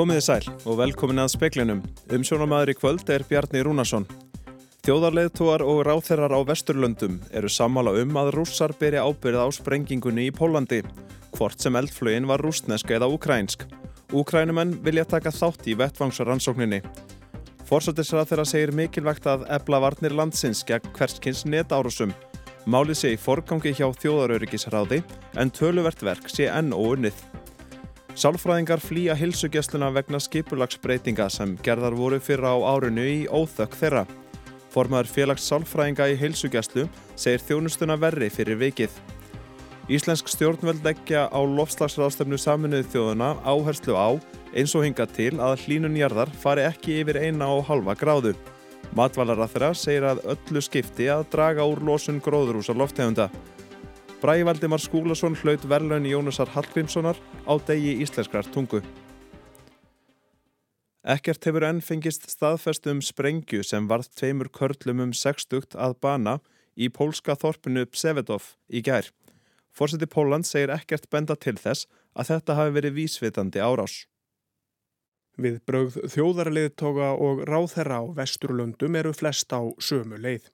Komiði sæl og velkomin að speklinum. Umsjónamaður í kvöld er Bjarni Rúnarsson. Þjóðarleðtúar og ráþerrar á Vesturlöndum eru sammála um að rússar beri ábyrð á sprengingunni í Pólandi, hvort sem eldflögin var rústnesk eða ukrænsk. Ukrænumenn vilja taka þátt í vettvangsrannsókninni. Forsættisrað þeirra segir mikilvægt að ebla varnir landsins gegn hverskins netárusum. Málið sé í forgangi hjá þjóðaröryggisráði en töluvert verk sé enn óunnið. Sálfræðingar flýja hilsugjastluna vegna skipulagsbreytinga sem gerðar voru fyrra á árinu í óþökk þeirra. Formaður félags sálfræðinga í hilsugjastlu segir þjónustuna verri fyrir vikið. Íslensk stjórnvöld leggja á lofslagsráðstöfnu saminuð þjóðuna áherslu á eins og hinga til að hlínun jarðar fari ekki yfir eina og halva gráðu. Matvalarraþra segir að öllu skipti að draga úr losun gróðurúsa loftegunda. Bræði Valdimar Skúlason hlaut verlaun Jónasar Hallgrímssonar á degi íslenskrar tungu. Ekkert hefur enn fengist staðfest um sprengju sem varð tveimur körlum um sextugt að bana í pólska þorpinu Psevedov í gær. Fórseti Póland segir ekkert benda til þess að þetta hafi verið vísvitandi árás. Við brögð þjóðarleðtoga og ráþherra á vesturlöndum eru flest á sömu leið.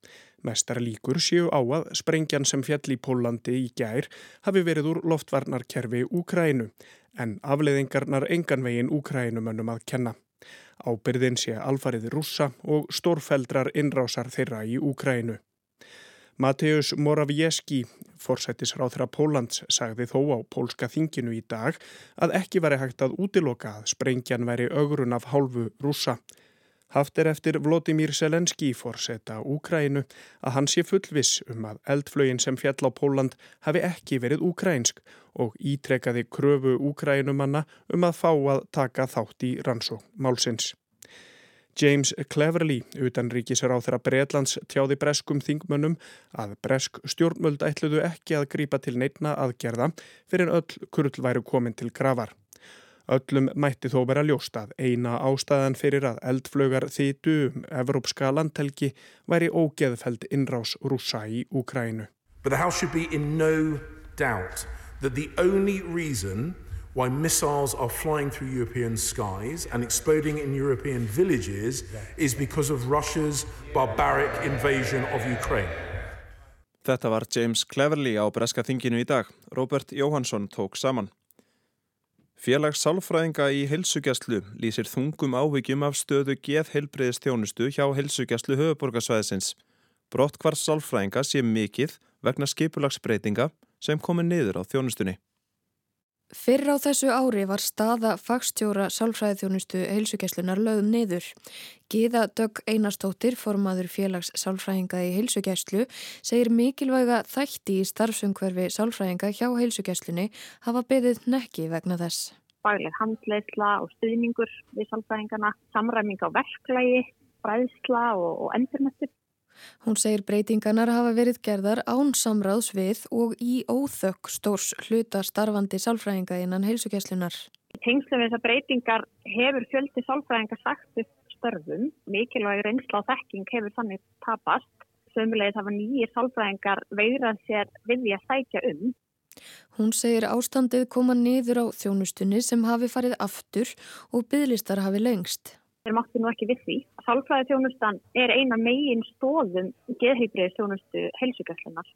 Mestar líkur séu á að sprengjan sem fjall í Pólandi í gær hafi verið úr loftvarnarkerfi Úkrænu en afleiðingarnar enganvegin Úkrænumönnum að kenna. Ábyrðin sé alfariði rússa og stórfeldrar innrásar þeirra í Úkrænu. Mateusz Morawiecki, forsættisráþra Pólans, sagði þó á pólska þinginu í dag að ekki veri hægt að útiloka að sprengjan veri ögrun af hálfu rússa. Haft er eftir Vladimir Selenski fórseta Úkrænu að hann sé fullviss um að eldflögin sem fjall á Póland hafi ekki verið úkrænsk og ítrekkaði kröfu Úkrænumanna um að fá að taka þátt í rannsók málsins. James Cleverly, utanríkisar á þeirra Breitlands tjáði breskum þingmönnum að bresk stjórnmöld ætluðu ekki að grípa til neitna aðgerða fyrir öll kurl væru komin til gravar. Öllum mætti þó vera ljóst að eina ástæðan fyrir að eldflögar þýtu um evrópska landhelgi væri ógeðfeld innrás rúsa í Úkrænu. But the House should be in no doubt that the only reason why missiles are flying through European skies and exploding in European villages is because of Russia's barbaric invasion of Ukraine. Þetta var James Cleverly á breska þinginu í dag. Robert Jóhansson tók saman. Félags sálfræðinga í helsugjastlu lýsir þungum áhyggjum af stöðu geð heilbreyðist þjónustu hjá helsugjastlu höfuborgarsvæðisins. Brottkvars sálfræðinga sé mikill vegna skipulagsbreytinga sem komi niður á þjónustunni. Fyrr á þessu ári var staða fagstjóra sálfræðiþjónustu heilsugjæslunar lögð niður. Gíða Dögg Einarstóttir, formaður félags sálfræðinga í heilsugjæslu, segir mikilvæga þætti í starfsumhverfi sálfræðinga hjá heilsugjæslunni hafa beðið nekki vegna þess. Bæleg handleisla og stuðningur við sálfræðingana, samræming á verklægi, fræðsla og, og endurmestur. Hún segir breytinganar hafa verið gerðar án samráðs við og í óþökk stórs hluta starfandi sálfræðinga innan heilsugjæslunar. Tengslu við þessar breytingar hefur fjöldi sálfræðinga sagt upp störfum. Mikilvæg reynsla og þekking hefur þannig tapast. Sömulegis hafa nýjir sálfræðingar veirað sér við því að sækja um. Hún segir ástandið koma niður á þjónustunni sem hafi farið aftur og bygglistar hafi lengst. Þeir máttu nú ekki við því. Sálfræði þjónustan er eina megin stóðum geðhýbrið þjónustu heilsugjastlunar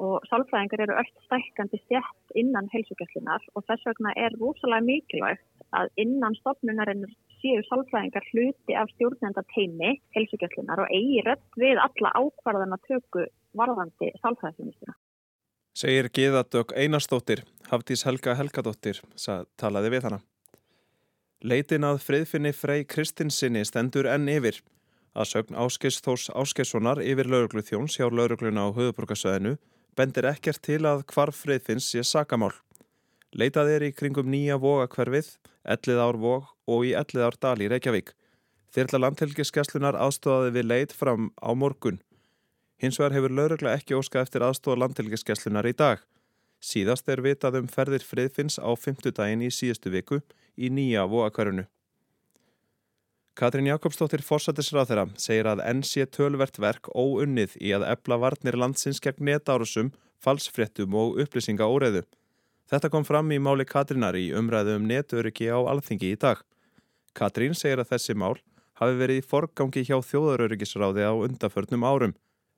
og sálfræðingar eru öll stækkandi stjætt innan heilsugjastlunar og þess vegna er rosalega mikilvægt að innan stofnunarinn séu sálfræðingar hluti af stjórnenda teimi heilsugjastlunar og eigi rött við alla ákvarðana tökku varðandi sálfræði þjónustuna. Segir Gíðadögg Einarstóttir, Hafdís Helga Helgadóttir, talaði við hana. Leitin að friðfinni Frey Kristinsinni stendur enn yfir. Að sögn Áskis Þós Áskissonar yfir lauruglu þjóns hjá laurugluna á höfuborgarsöðinu bendir ekkert til að hvarf friðfinns sé sakamál. Leitað er í kringum nýja vogakverfið, ellið ár vog og í ellið ár dal í Reykjavík. Þyrla landhelgiskeslunar aðstofaði við leit fram á morgun. Hins vegar hefur laurugla ekki óska eftir aðstofa landhelgiskeslunar í dag. Síðast er vitað um ferðir friðfinns á fymtudaginn í síðustu viku í nýja vóakverjunu. Katrín Jakobsdóttir fórsættisrað þeirra segir að enn sé tölvert verk óunnið í að ebla varnir landsins gegn netárusum, falsfréttum og upplýsinga óreðu. Þetta kom fram í máli Katrínar í umræðu um netöryggi á alþingi í dag. Katrín segir að þessi mál hafi verið í forgangi hjá þjóðaröryggisráði á undaförnum árum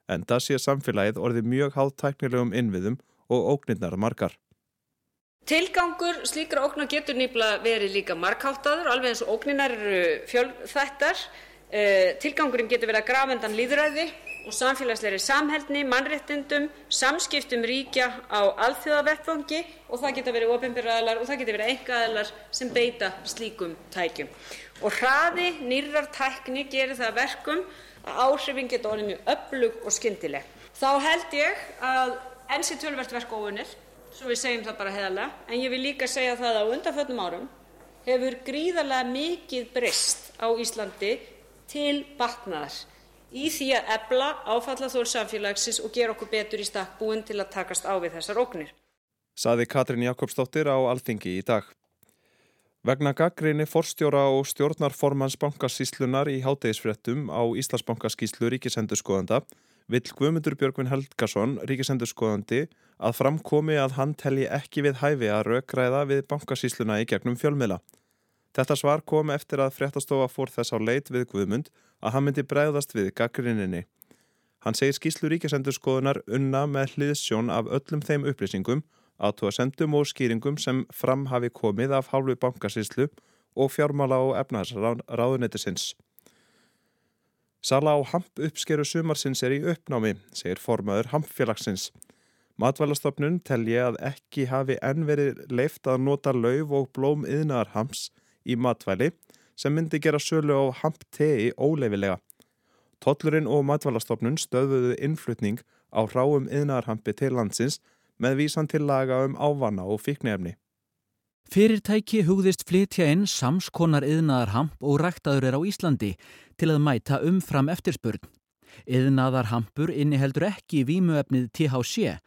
en það sé samfélagið orðið mjög háttæknilegum innviðum og ógnirnar margar. Tilgangur slíkra ógnar getur nýpla verið líka markháttaður, alveg eins og ógninar eru fjölþættar. Eh, tilgangurinn getur verið að gravendan líðræði og samfélagsleiri samhældni, mannréttindum, samskiptum ríkja á alþjóðavettfangi og það geta verið ofinbyrraðalar og það geta verið engaðalar sem beita slíkum tækjum. Og hraði nýrar tækni gerir það verkum að áhrifin orðið mjög öflug og skyndileg. Þá held ég að enn sé tölvert verk óunnið, svo við segjum það bara heðalega, en ég vil líka segja það að á undanföllnum árum hefur gríðarlega mikið breyst á Íslandi til batnaðar í því að ebla áfallaþól samfélagsins og gera okkur betur í stakk búin til að takast á við þessar ógnir. Saði Katrín Jakobsdóttir á Alþingi í dag. Vegna gaggrinni forstjóra og stjórnarformans bankasíslunar í hátegisfrettum á Íslandsbankaskíslu ríkisendurskoðanda vill Guðmundur Björgvin Helgason ríkisendurskoðandi að framkomi að hann telji ekki við hæfi að raukræða við bankasísluna í gegnum fjölmila. Þetta svar kom eftir að fréttastofa fór þess á leit við Guðmund að hann myndi bregðast við gaggrinninni. Hann segir skíslu ríkisendurskoðunar unna með hliðsjón af öllum þeim upplýsingum aðtóasendum og skýringum sem fram hafi komið af hálfu bankasíslu og fjármála og efnaðsráðunetisins. Sala á hamp uppskeru sumarsins er í uppnámi, segir formaður hampfélagsins. Matvælastofnun telji að ekki hafi enn verið leift að nota lauf og blóm yðnar hamps í matvæli sem myndi gera sölu á hamp tei óleifilega. Tollurinn og matvælastofnun stöðuðu innflutning á ráum yðnarhampi til landsins með vísan til laga um ávanna og fíknefni. Fyrirtæki hugðist flytja inn samskonar yðnaðarhamp og ræktaður er á Íslandi til að mæta umfram eftirspurn. Yðnaðarhampur inniheldur ekki vímuefnið THC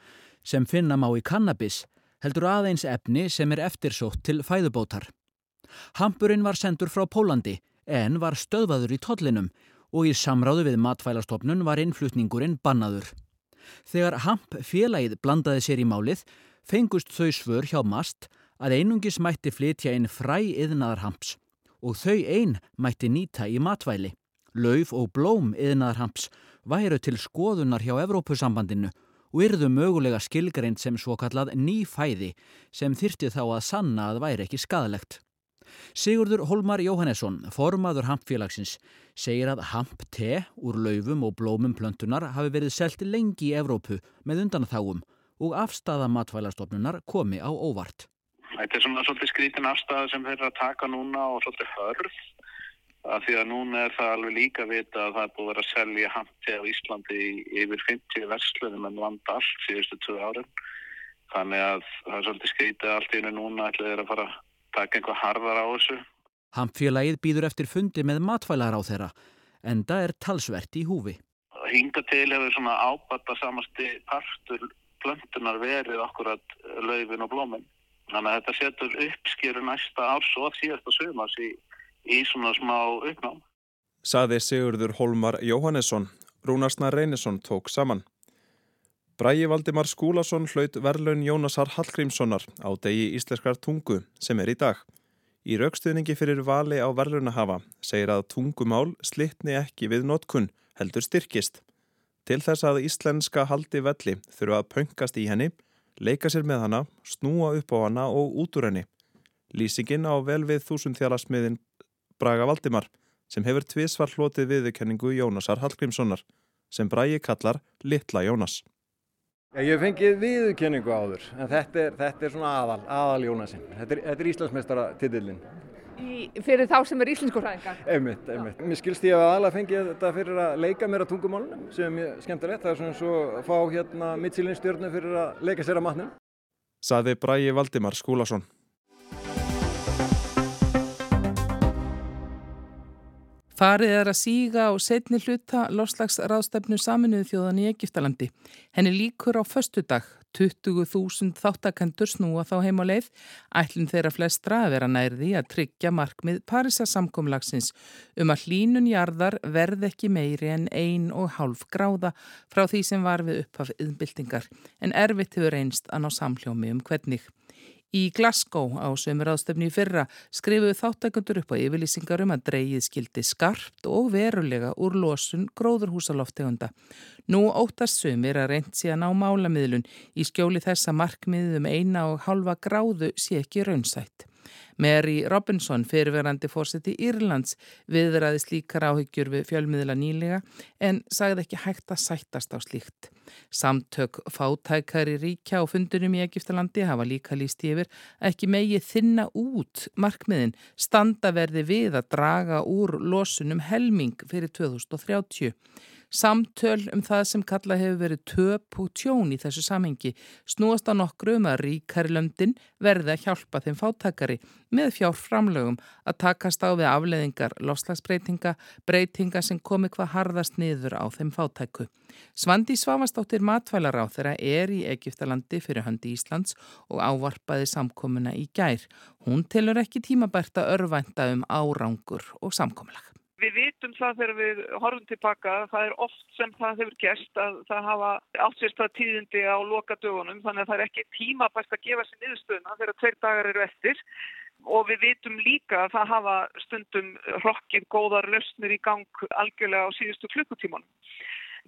sem finna má í kannabis, heldur aðeins efni sem er eftirsótt til fæðubótar. Hampurinn var sendur frá Pólandi en var stöðvaður í tollinum og í samráðu við matfælastofnun var innflutningurinn bannaður. Þegar Hamp félagið blandaði sér í málið fengust þau svör hjá MAST að einungis mætti flytja inn fræ yðnaðar Hamps og þau ein mætti nýta í matvæli. Lauf og blóm yðnaðar Hamps væru til skoðunar hjá Evrópusambandinu og yrðu mögulega skilgreint sem svo kallað nýfæði sem þyrti þá að sanna að væri ekki skadalegt. Sigurður Holmar Jóhannesson, formaður hampfélagsins, segir að hamp-te úr laufum og blómum plöntunar hafi verið selti lengi í Evrópu með undanþáum og afstafa matfælastofnunar komi á óvart. Þetta er svona svolítið skrítin afstafa sem þeir eru að taka núna og svolítið hörð. Að því að núna er það alveg líka vita að það er búið að selja hamp-te á Íslandi í yfir 50 verslunum en vanda allt síðustu 2 árum. Þannig að það er svolítið skrítið allt í hennu núna ætlaði þeir að fara taka einhvað harðar á þessu. Hampfélagið býður eftir fundi með matvælar á þeirra, en það er talsvert í húfi. Hinga til hefur svona ábata samasti partur plöntunar verið okkurat laufin og blómin. Þannig að þetta setur uppskýru næsta árs og síðasta sögumars í, í svona smá uppnám. Saði Sigurður Holmar Jóhannesson, Rúnarsna Reynesson tók saman. Bræi Valdimar Skúlason hlaut verlaun Jónasar Hallgrímssonar á degi íslenskar tungu sem er í dag. Í raukstuðningi fyrir vali á verlunahafa segir að tungumál slittni ekki við notkun heldur styrkist. Til þess að íslenska haldi velli þurfa að pöngast í henni, leika sér með hana, snúa upp á hana og út úr henni. Lýsingin á vel við þúsundþjálasmiðin Braga Valdimar sem hefur tvísvar hlotið viðurkenningu Jónasar Hallgrímssonar sem Bræi kallar Littla Jónas. Ég hef fengið viðurkenningu áður, en þetta er, þetta er svona aðal, aðal Jónasin. Þetta er, er Íslandsmeistara titillin. Fyrir þá sem er íslensku fræðingar? Einmitt, einmitt. Mér skilst ég að aðalega fengið þetta fyrir að leika mér á tungumálunum, sem er mjög skemmtilegt. Það er svona svo að fá hérna mittsilinstjörnu fyrir að leika sér að matnum. Saði Bræi Valdimar Skúlason. Farið er að síga á setni hluta loslagsráðstefnu saminuðu þjóðan í Egiptalandi. Henni líkur á förstu dag, 20.000 þáttakendur snúa þá heim á leið, ætlum þeirra flestra að vera nærði að tryggja markmið Parísasamkomlagsins um að hlínun jarðar verð ekki meiri en ein og hálf gráða frá því sem var við upphaf yðnbyltingar, en erfitt hefur einst að ná samljómi um hvernig. Í Glasgow á sömur ástefni í fyrra skrifuðu þáttækundur upp á yfirlýsingar um að dreyið skildi skarpt og verulega úr losun gróðurhúsaloftegunda. Nú óttast sömur að reynd sé að ná málamiðlun í skjóli þessa markmiðum eina og halva gráðu sé ekki raunsætt. Mary Robinson, fyrirverandi fórseti Írlands, viðraði slíkar áhyggjur við fjölmiðla nýlega en sagði ekki hægt að sættast á slíkt. Samtök fátækari ríkja á fundunum í Egiptalandi hafa líka líst yfir ekki megið þinna út markmiðin standaverði við að draga úr losunum helming fyrir 2030. Samtöl um það sem kalla hefur verið töp og tjón í þessu samhengi snúast á nokkru um að ríkari löndin verði að hjálpa þeim fátakari með fjárframlögum að takast á við afleðingar lofslagsbreytinga, breytinga sem komi hvað harðast niður á þeim fátæku. Svandi Svavastóttir matvælar á þeirra er í Egiptalandi fyrir höndi Íslands og ávarpaði samkomuna í gær. Hún telur ekki tímabært að örvænta um árangur og samkomulag. Við vitum það þegar við horfum tilbaka, það er oft sem það hefur gæst að það hafa átsérst að tíðindi á loka dögunum þannig að það er ekki tímabært að gefa sér niðurstöðuna þegar tveir dagar eru eftir og við vitum líka að það hafa stundum hrokkið góðar löstnir í gang algjörlega á síðustu klukkutímanum.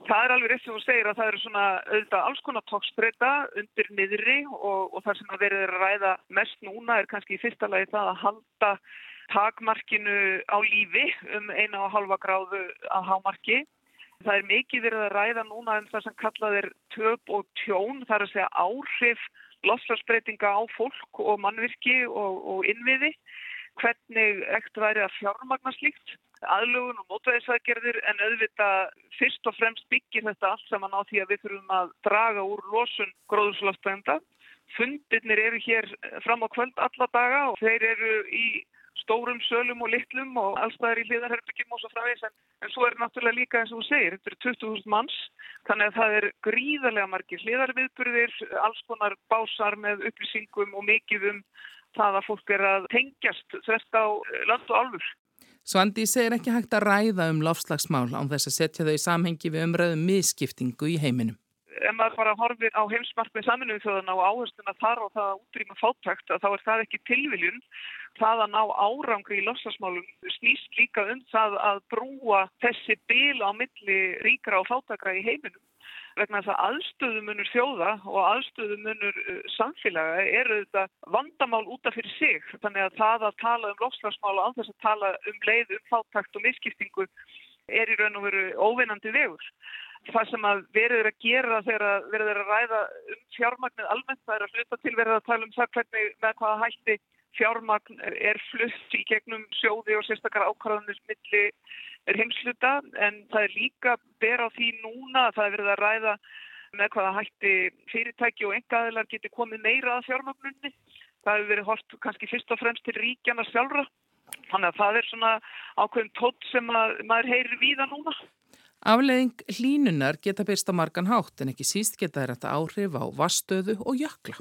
Það er alveg rétt sem þú segir að það eru svona auðvitað alls konar tókstreita undir niðri og, og það sem að verður að ræða mest núna er kannski í fyrsta lagi það að halda takmarkinu á lífi um eina og halva gráðu að hámarki. Það er mikið verið að ræða núna um það sem kallað er töp og tjón, það er að segja áhrif lofslagsbreytinga á fólk og mannvirki og, og innviði, hvernig ekt væri að fjármagna slíkt, aðlugun og mótvæðisækjerðir en auðvitað fyrst og fremst byggir þetta allt saman á því að við þurfum að draga úr losun gróðurslagstænda. Fundirnir eru hér fram á kvöld alla daga og þeir eru í stórum sölum og litlum og allstaðar í hliðarherbyggjum og svo framvegs en, en svo er náttúrulega líka eins og þú segir, þetta eru 20.000 manns þannig að það er gríðarlega margir hliðarviðburðir, alls konar básar með upplýsingum og mikið um það að fólk er að tengjast þvert á land og alfur. Svandi segir ekki hægt að ræða um lofslagsmál án þess að setja þau í samhengi við umræðum misskiptingu í heiminum ef maður bara horfir á heimsmarkmið saminuðu þjóðana og áhersluna þar og það að útrýma fátækt þá er það ekki tilviljun. Það að ná árangri í lofslagsmálum snýst líka um það að brúa þessi bil á milli ríkra og fátækra í heiminum. Vegna þess að aðstöðumunur þjóða og aðstöðumunur uh, samfélaga eru þetta vandamál útaf fyrir sig. Þannig að það að tala um lofslagsmál og anþess að tala um leið um fátækt og misskiptingu er í raun og veru óvinnandi vegur það sem að verður að gera þegar verður að ræða um fjármagnið almennt, það er að hluta til verður að tala um það hvernig með hvaða hætti fjármagn er flutt í gegnum sjóði og sérstakar ákvarðanir milli er heimsluta en það er líka ber á því núna að það er verið að ræða með hvaða hætti fyrirtæki og engaðilar getur komið meira að fjármagnunni. Það hefur verið hort kannski fyrst og fremst til ríkjana sjálfra. Þannig að það er svona ákveðin tótt sem maður heyrir víða núna. Afleðing hlínunar geta byrst á margan hátt en ekki síst geta þetta áhrif á vastöðu og jökla.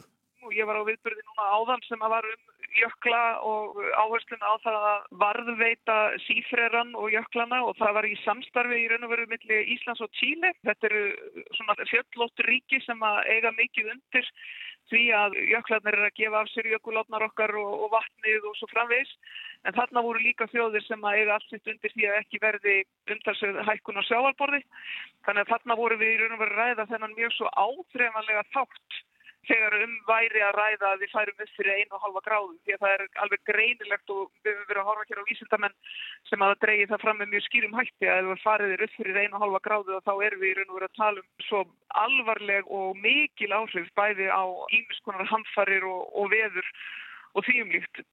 Ég var á viðbyrði núna áðan sem að var um jökla og áherslun á það að varðveita sífreran og jöklana og það var í samstarfi í raun og veru millir Íslands og Tíli. Þetta eru svona fjöllóttur ríki sem að eiga mikið undir því að jöklarnir er að gefa af sér jökulátnar okkar og, og vatnið og svo framvegs En þarna voru líka þjóðir sem að eiga allt sitt undir því að ekki verði umtalsögð hækkun á sjáalborði. Þannig að þarna voru við í raun og verið ræða þennan mjög svo áþreifanlega þátt þegar um væri að ræða að við færum upp fyrir einu og halva gráðu. Því að það er alveg greinilegt og við höfum verið að horfa hér á vísindamenn sem að dreygi það fram með mjög skýrum hætti að ef við fariðir upp fyrir einu og halva gráðu þá erum við í raun og verið að tala um svo alvarleg og mikil áhrif bæði á ímiskonar hamfarir og, og veður og þýjumlíkt.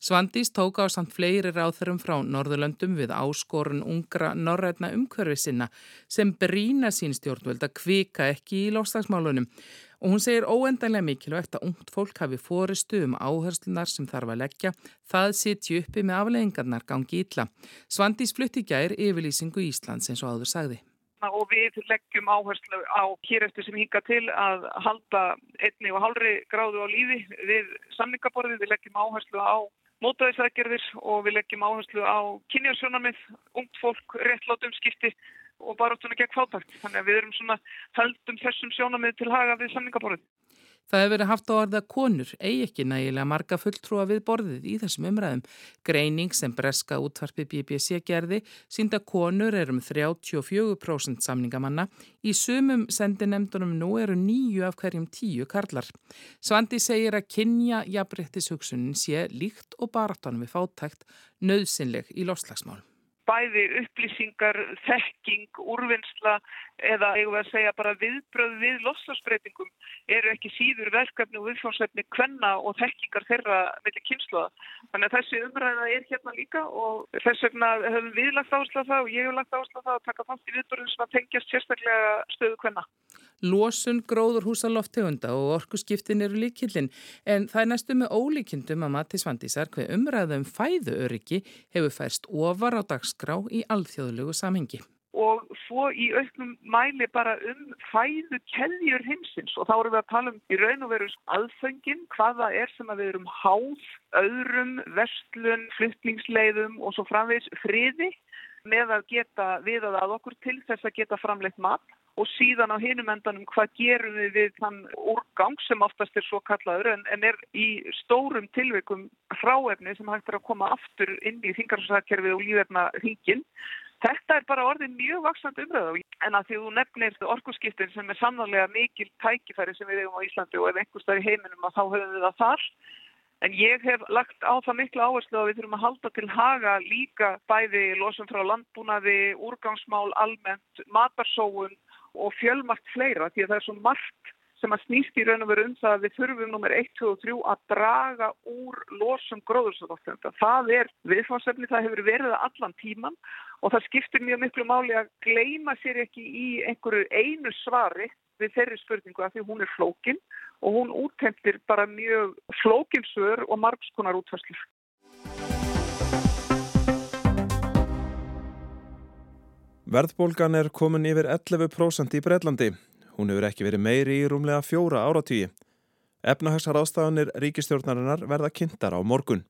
Svandís tók á samt fleiri ráþurum frá Norðurlöndum við áskorun ungra norrætna umhverfi sinna sem brína sín stjórnvöld að kvika ekki í lofslagsmálunum og hún segir óendanlega mikilvægt að ungt fólk hafi fóristu um áherslunar sem þarf að leggja, það sitju uppi með afleggingarnar gangi ítla. Svandís flutti gær yfirlýsingu Íslands eins og áður sagði. Og við leggjum áherslu á hér eftir sem hinga til að halda einni og hálfri gráðu á lífi við samningaborðið, við leggjum áherslu á mótaðisækjörðir og við leggjum áherslu á kynjarsjónamið, ungt fólk, réttlátum skipti og bara áttunni gegn fátækt. Þannig að við erum svona höldum þessum sjónamið til haga við samningaborðin. Það hefur verið haft á orða konur, eigi ekki nægilega marga fulltrúa við borðið í þessum umræðum. Greining sem breska útvarpi BBC gerði sínda konur er um 34% samningamanna. Í sumum sendinemdunum nú eru nýju af hverjum tíu karlar. Svandi segir að kynja jafnbrettisugsunin sé líkt og baráttanum við fátækt nöðsynleg í lofslagsmál bæði upplýsingar, þekking, úrvinnsla eða eigum við að segja bara viðbröð við loslasbreytingum eru ekki síður verkefni og viðfjónsefni hvenna og þekkingar þeirra mellir kynsluða. Þannig að þessi umræða er hérna líka og þess vegna höfum við lagt áherslu á það og ég hef lagt áherslu á það að taka þátt í viðbröðum sem að tengjast sérstaklega stöðu hvenna. Lósun gróður húsaloftegunda og orkuskiptin eru líkillin en það er næstu með ólíkindum að mati svandísar hver umræðum fæðuöryggi hefur færst ofar á dagskrá í alþjóðlegu samhengi. Og svo í auknum mæli bara um fæðu keðjur hinsins og þá erum við að tala um í raun og veru aðfengin hvaða er sem að við erum háð, öðrum, vestlun, flytningsleiðum og svo framvegs friði með að geta viðað að okkur til þess að geta framleitt mat og síðan á hinum endanum hvað gerum við við þann úrgang sem oftast er svo kallaður en, en er í stórum tilveikum hráefni sem hægt er að koma aftur inn í þingarsakkerfið og lífefna hringin. Þetta er bara orðið mjög vaksand umröðu en að því þú nefnir orkusskiptin sem er sannarlega mikil tækifæri sem við hefum á Íslandi og ef einhverstað í heiminum að þá höfum við það þar En ég hef lagt á það miklu áherslu að við þurfum að halda til haga líka bæði losum frá landbúnaði, úrgangsmál, almennt, matarsóun og fjölmart fleira því að það er svo margt sem að snýst í raun og veru um það að við þurfum nummer 1, 2 og 3 að draga úr losum gróðursafáttöfnda. Það er viðfársefni, það hefur verið allan tíman og það skiptir mjög miklu máli að gleima sér ekki í einhverju einu svari við þeirri spurningu að því hún er flókin og hún úthendir bara mjög flókinsör og margskonar útfæslir. Verðbólgan er komin yfir 11% í Breitlandi. Hún hefur ekki verið meiri í rúmlega fjóra áratvíi. Efnahagsar ástafanir ríkistjórnarinnar verða kynntar á morgun.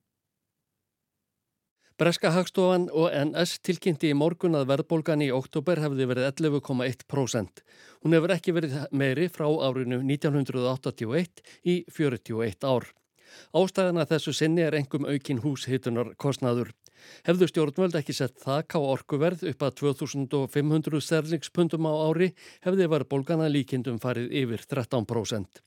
Breska hagstofan og NS tilkynnti í morgun að verðbólgan í oktober hefði verið 11,1%. Hún hefur ekki verið meiri frá árinu 1981 í 41 ár. Ástæðana þessu sinni er engum aukin húshitunar kostnaður. Hefðu stjórnvöld ekki sett þak á orkuverð upp að 2500 sterlingspundum á ári hefði verðbólgana líkindum farið yfir 13%.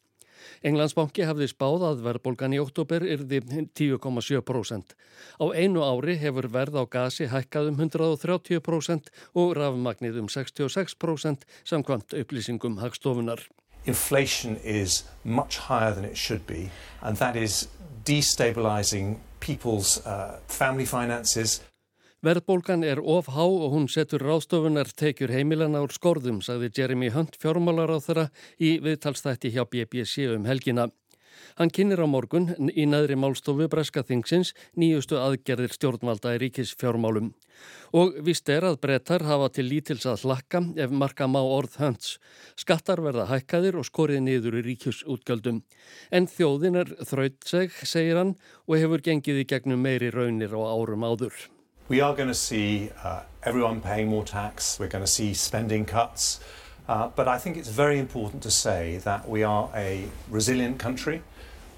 Englandsbanki hafði spáð að verðbólgan í oktober yrði 10,7%. Á einu ári hefur verð á gasi hækkað um 130% og rafmagnið um 66% samkvæmt upplýsingum hagstofunar. Inflation is much higher than it should be and that is destabilizing people's uh, family finances Verðbólgan er ofhá og hún setur ráðstofunar tekjur heimilana úr skorðum, sagði Jeremy Hunt fjármálar á þeirra í viðtalstætti hjá BBC um helgina. Hann kynir á morgun í næðri málstofu Breska Þingsins nýjustu aðgerðir stjórnvalda í ríkis fjármálum. Og vist er að brettar hafa til lítils að hlakka ef marka má orð hönds. Skattar verða hækkaðir og skorið niður í ríkjusútgjöldum. En þjóðin er þraut seg, segir hann, og hefur gengið í gegnum meiri raunir á árum áður. We are going to see uh, everyone paying more tax. We're going to see spending cuts. Uh, but I think it's very important to say that we are a resilient country.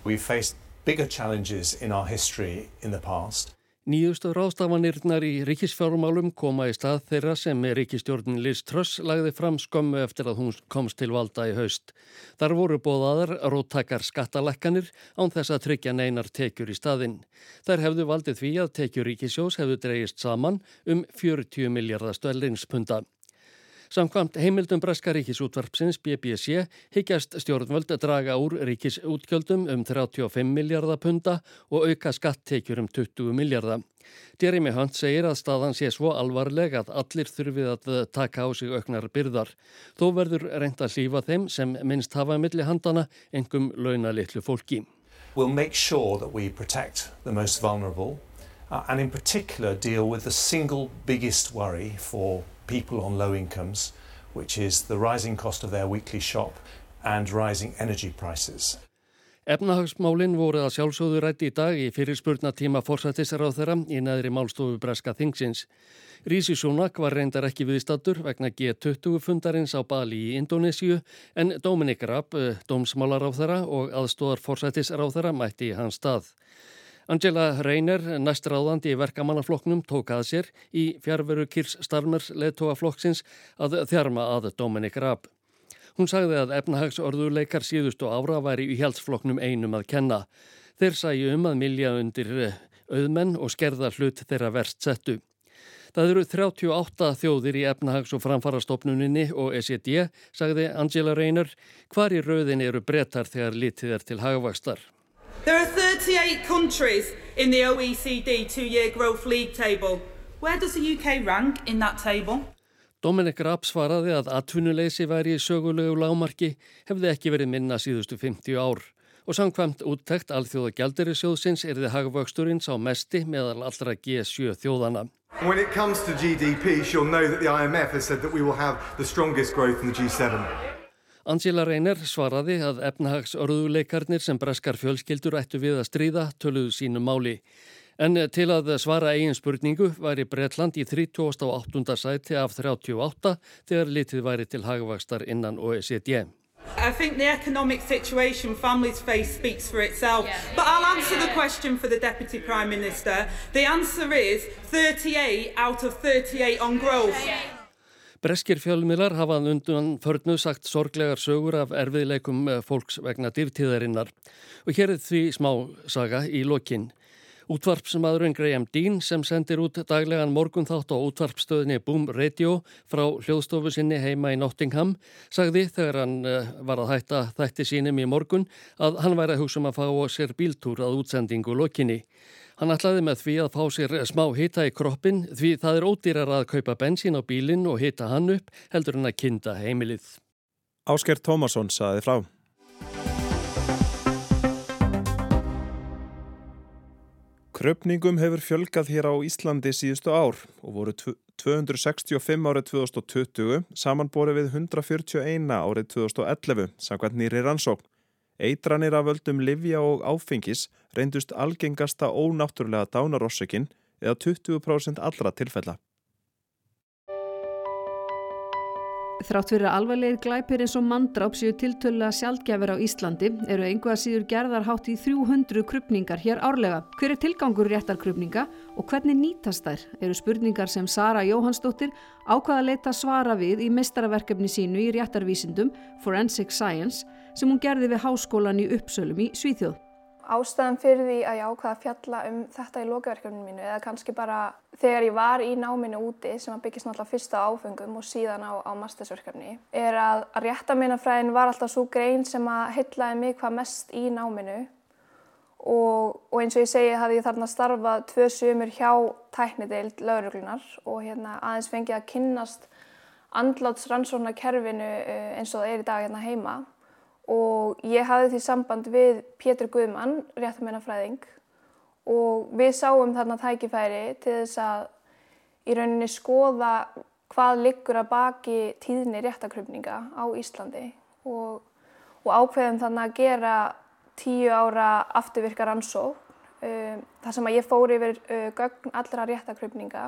We've faced bigger challenges in our history in the past. Nýjustu ráðstafanirnar í ríkisfjármálum koma í stað þeirra sem ríkistjórnin Liz Truss lagði fram skömmu eftir að hún komst til valda í haust. Þar voru bóðaðar róttakar skattalekkanir án þess að tryggja neinar tekjur í staðinn. Þær hefðu valdið því að tekjur ríkisjós hefðu dreyist saman um 40 miljardastöldinspunda. Samkvamt heimildum Breska ríkisútvarpsins BBC higgjast stjórnvöld draga úr ríkisútgjöldum um 35 miljardapunda og auka skattekjur um 20 miljardar. Jeremy Hunt segir að staðan sé svo alvarleg að allir þurfið að taka á sig auknar byrðar. Þó verður reynd að lífa þeim sem minnst hafa milli handana engum launa litlu fólki. We'll make sure that we protect the most vulnerable uh, and in particular deal with the single biggest worry for people on low incomes, which is the rising cost of their weekly shop and rising energy prices. Efnahagsmálinn voru að sjálfsögðu rætti í dag í fyrirspurnatíma fórsættisráð þeirra í neðri málstofu Breska Þingsins. Rísi Súnak var reyndar ekki viðstattur vegna G20 fundarins á Bali í Indonésiu en Dominik Raab, eh, dómsmálaráð þeirra og aðstóðar fórsættisráð þeirra mætti í hans stað. Angela Reyner, næstráðandi í verkamannaflokknum, tók að sér í fjárveru Kirs Starmers leðtóaflokksins að þjarma að Dominik Raab. Hún sagði að efnahagsorðuleikar síðustu ára væri í hjálpsflokknum einum að kenna. Þeir sæju um að milja undir eh, auðmenn og skerða hlut þeirra verst settu. Það eru 38 þjóðir í efnahags- og framfarastofnuninni og SED, sagði Angela Reyner, hvar í rauðin eru brettar þegar litið er til hagvakstar. There are 38 countries in the OECD two-year growth league table. Where does the UK rank in that table? Dominik Rapp svaraði að atvinnuleysi væri í sögulegu lámarki hefði ekki verið minna síðustu 50 ár og samkvæmt úttekt alþjóða gjaldirisjóðsins er þið hagvöxturinn sá mesti meðal allra G7 þjóðana. When it comes to GDP, you'll know that the IMF has said that we will have the strongest growth in the G7. Angela Reyner svaraði að efnahagsörðuleikarnir sem breskar fjölskyldur ættu við að stríða töluðu sínu máli. En til að svara eigin spurningu væri Breitland í 38. sæti af 38 þegar litið væri til hagvakstar innan OECD. I think the economic situation families face speaks for itself. Yeah. But I'll answer the question for the Deputy Prime Minister. The answer is 38 out of 38 on growth. Breskir fjölmilar hafa undan förnu sagt sorglegar sögur af erfiðleikum fólks vegna dýrtíðarinnar. Og hér er því smá saga í lokinn. Útvarpsmaðurinn Graham Dean sem sendir út daglegan morgun þátt á útvarpstöðinni Boom Radio frá hljóðstofu sinni heima í Nottingham sagði þegar hann eh, var að hætta þætti sínum í morgun að hann væri að hugsa um að fá sér bíltúr að útsendingu lokinni. Hann ætlaði með því að fá sér smá hita í kroppin því það er ódýrar að kaupa bensín á bílinn og hita hann upp heldur hann að kinda heimilið. Ásker Tómasson saði frá. Kröpningum hefur fjölgað hér á Íslandi síðustu ár og voru 265 árið 2020 samanborið við 141 árið 2011 samkvæmt nýri rannsókn. Eitranir af völdum livja og áfengis reyndust algengasta ónáttúrulega dánarossökin eða 20% allra tilfella. Þrátt fyrir að alvarlegir glæpir eins og manndráp séu tiltölulega sjaldgjafir á Íslandi eru einhverja síður gerðar hátt í 300 krupningar hér árlega. Hver er tilgangur réttarkrupninga og hvernig nýtast þær? Eru spurningar sem Sara Jóhannsdóttir ákvaða leita svara við í mestaraverkefni sínu í réttarvísindum Forensic Science sem hún gerði við háskólan í Uppsölum í Svíþjóð. Ástæðan fyrir því að ég ákvaða að fjalla um þetta í lokaverkefninu mínu eða kannski bara þegar ég var í náminu úti sem að byggjast náttúrulega fyrst á áfengum og síðan á, á mastersverkefni er að, að réttameinafræðin var alltaf svo grein sem að hyllaði mig hvað mest í náminu og, og eins og ég segi hafði ég þarna starfað tvö sömur hjá tæknideild lauruglunar og hérna aðeins fengið að kynnast andlátsrannsóna kerfinu eh, eins og það er í dag hérna heima og ég hafði því samband við Pétur Guðmann, réttamennafræðing og við sáum þarna tækifæri til þess að í rauninni skoða hvað liggur að baki tíðni réttakrupninga á Íslandi og, og ákveðum þannig að gera tíu ára afturvirkar ansók um, þar sem að ég fór yfir uh, gögn allra réttakrupninga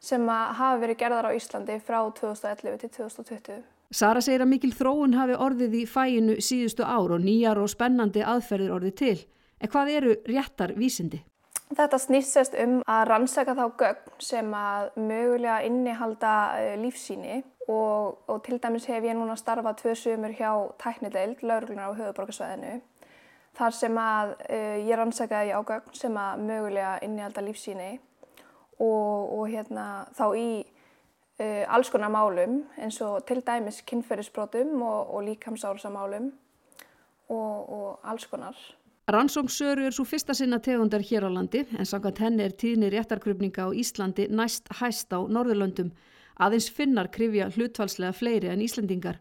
sem að hafa verið gerðar á Íslandi frá 2011 til 2020. Sara segir að mikil þróun hafi orðið í fæinu síðustu ár og nýjar og spennandi aðferðir orðið til. En hvað eru réttar vísindi? Þetta snýst um að rannsaka þá gögn sem að mögulega innihalda eh, lífsíni og, og til dæmis hef ég núna starfað tvö sömur hjá tæknideild, lauruglunar á höfuborgarsvæðinu. Þar sem að uh, ég rannsakaði á gögn sem að mögulega innihalda lífsíni og, og hérna þá í uh, alls konar málum eins og til dæmis kynferðisbrotum og, og líkamsársamálum og, og alls konar. Rannsóngsöru er svo fyrsta sinna tegundar hér á landi en samkvæmt henni er tíðni réttarkrupninga á Íslandi næst hæst á Norðurlöndum. Aðeins finnar krifja hlutfalslega fleiri en Íslandingar.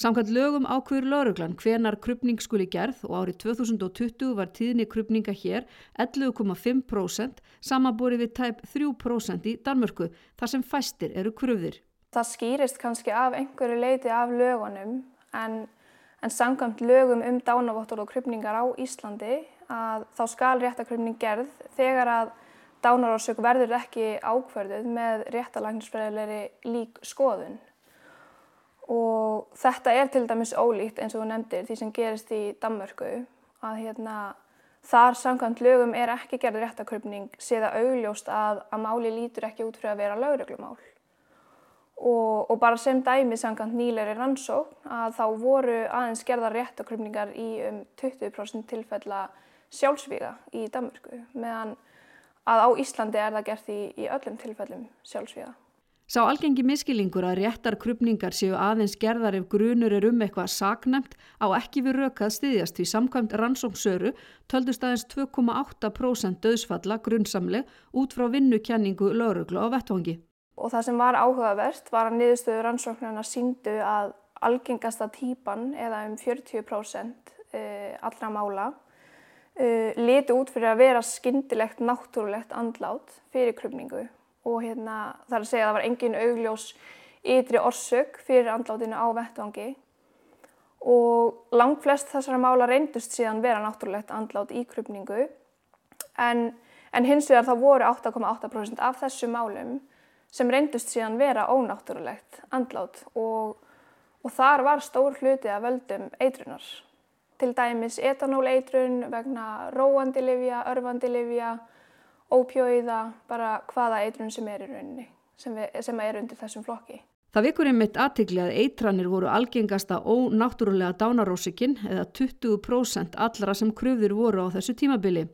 Samkvæmt lögum ákveður lauruglan hvenar krupning skuli gerð og árið 2020 var tíðni krupninga hér 11,5% samanborið við tæp 3% í Danmörku þar sem fæstir eru krufðir. Það skýrist kannski af einhverju leiti af lögunum en, En samkvæmt lögum um dánavottur og krupningar á Íslandi að þá skal réttakrupning gerð þegar að dánarórsök verður ekki ákverðuð með réttalagnisfræðilegri lík skoðun. Og þetta er til dæmis ólíkt eins og þú nefndir því sem gerist í Danmörku að hérna, þar samkvæmt lögum er ekki gerð réttakrupning séða augljóst að, að máli lítur ekki út fyrir að vera lauruglumál. Og, og bara sem dæmi samkvæmt nýleiri rannsókn að þá voru aðeins gerðar réttakrupningar í um 20% tilfella sjálfsvíga í Danmörku meðan að á Íslandi er það gert í, í öllum tilfellum sjálfsvíða. Sá algengi miskilingur að réttar krupningar séu aðeins gerðar ef grunur er um eitthvað saknemt á ekki við rökað stiðjast því samkvæmt rannsóksöru töldust aðeins 2,8% döðsfalla grunnsamleg út frá vinnukenningu lauruglu á vettvangi. Og það sem var áhugavert var að niðurstöðu rannsóknarna síndu að algengasta típan eða um 40% eh, allra mála uh, liti út fyrir að vera skyndilegt, náttúrulegt andlát fyrir krupningu og hérna, það er að segja að það var engin augljós ytri orsök fyrir andlátinu á vettvangi. Og langt flest þessara mála reyndust síðan vera náttúrulegt andlát í krupningu en, en hins vegar þá voru 8,8% af þessu málum sem reyndust síðan vera ónáttúrulegt andlát. Og, og þar var stór hluti að völdum eitrunar. Til dæmis etanóleitrun vegna róandi livja, örfandi livja, ópjóiða, bara hvaða eitrun sem er í rauninni, sem, við, sem er undir þessum flokki. Það vikur einmitt aðtikli að eitranir voru algengasta ónáttúrulega dánarósikinn eða 20% allra sem kröfður voru á þessu tímabili.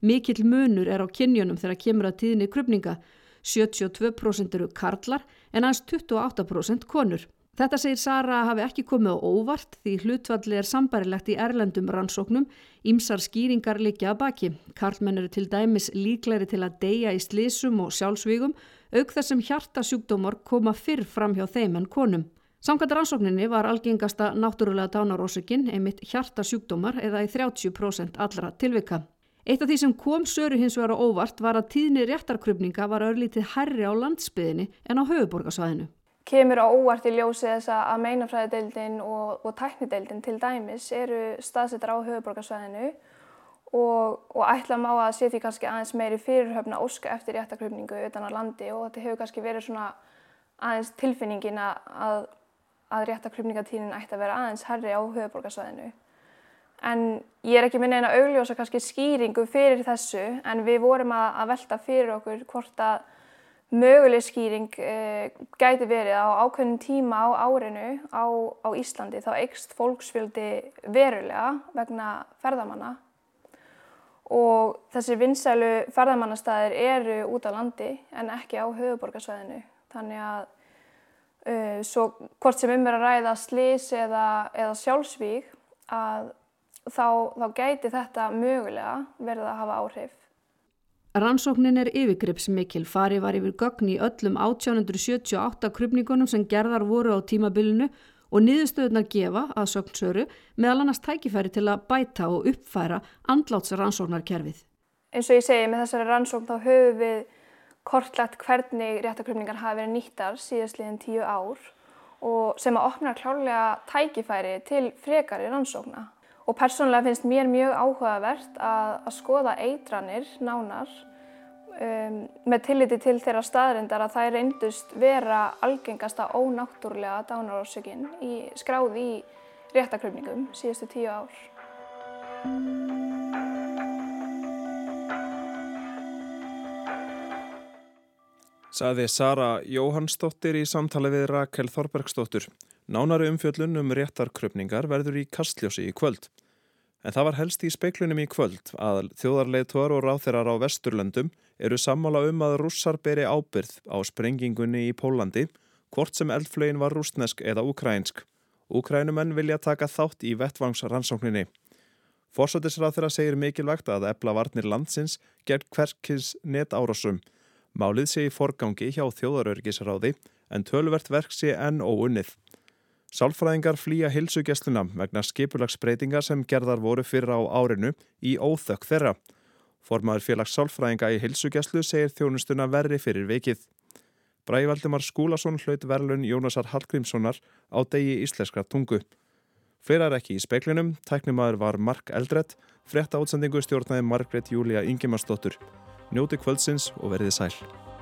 Mikill munur er á kynjunum þegar kemur að tíðinni krupninga. 72% eru karlar en aðeins 28% konur. Þetta segir Sara hafi ekki komið á óvart því hlutvalli er sambarilegt í erlendum rannsóknum, ímsar skýringar likja að baki. Karlmenn eru til dæmis líklæri til að deyja í slísum og sjálfsvígum, auk þess sem hjartasjúkdómar koma fyrr fram hjá þeim en konum. Samkvæmt rannsókninni var algengasta náttúrulega dánarósökinn einmitt hjartasjúkdómar eða í 30% allra tilvika. Eitt af því sem kom söru hins vegar á óvart var að tíðni réttarkrupninga var örlítið herri á landsbyðinni en á höfuborgarsvæðinu kemur á óvart í ljósi þess að meinafræðideildin og, og tæknideildin til dæmis eru staðsettar á höfuborgarsvæðinu og, og ætla má að sé því kannski aðeins meiri fyrirhöfna óska eftir réttakrupningu utan á landi og þetta hefur kannski verið svona aðeins tilfinningin að, að réttakrupningatínin ætti að vera aðeins herri á höfuborgarsvæðinu. En ég er ekki minna eina augljósa kannski skýringu fyrir þessu en við vorum að, að velta fyrir okkur hvort að möguleg skýring uh, gæti verið á ákveðnum tíma á árinu á, á Íslandi þá eikst fólksfjöldi verulega vegna ferðamanna. Og þessir vinsælu ferðamannastæðir eru út á landi en ekki á höfuborgarsvæðinu þannig að uh, svo hvort sem um er að ræða slís eða, eða sjálfsvík að þá, þá gæti þetta mögulega verið að hafa áhrif Rannsóknin er yfirgripsmikil, fari var yfir gögn í öllum 1878 krupningunum sem gerðar voru á tímabilinu og niðurstöðunar gefa að sögnsöru meðal annars tækifæri til að bæta og uppfæra andlátsrannsóknarkerfið. Eins og ég segi með þessari rannsókn þá höfum við kortlagt hvernig réttakrupningar hafi verið nýttar síðastliðin tíu ár og sem að opna klálega tækifæri til frekari rannsókna. Og persónulega finnst mér mjög áhugavert að, að skoða eitranir nánar um, með tilliti til þeirra staðrindar að það er reyndust vera algengasta ónáttúrlega dánarórsökinn skráð í réttakröfningum síðustu tíu ár. Saði Sara Jóhannsdóttir í samtali við Rakel Þorbergsdóttur. Nánari umfjöllun um réttarkröpningar verður í kastljósi í kvöld. En það var helst í speiklunum í kvöld að þjóðarleituar og ráþeirar á Vesturlöndum eru sammála um að rússar beri ábyrð á sprengingunni í Pólandi, hvort sem eldflögin var rústnesk eða ukrænsk. Ukrænumenn vilja taka þátt í vettvangsrannsókninni. Forsættisrað þeirra segir mikilvægt að ebla varnir landsins gegn hverkis netárásum. Málið sé í forgangi hjá þjóðarörgisráði en tölvert verk sé enn óunnið. Sálfræðingar flýja hilsugessluna vegna skipulagsbreytingar sem gerðar voru fyrir á árinu í óþökk þeirra. Formaður félags sálfræðinga í hilsugeslu segir þjónustuna verri fyrir vikið. Brævaldimar Skúlason hlaut verlun Jónasar Hallgrímssonar á degi íslenskra tungu. Fleirar ekki í speklinum, tæknimaður var Mark Eldredd, frétta átsendingu stjórnaði Margret Júlia Ingimarsdóttur. Njóti kvöldsins og verðið sæl.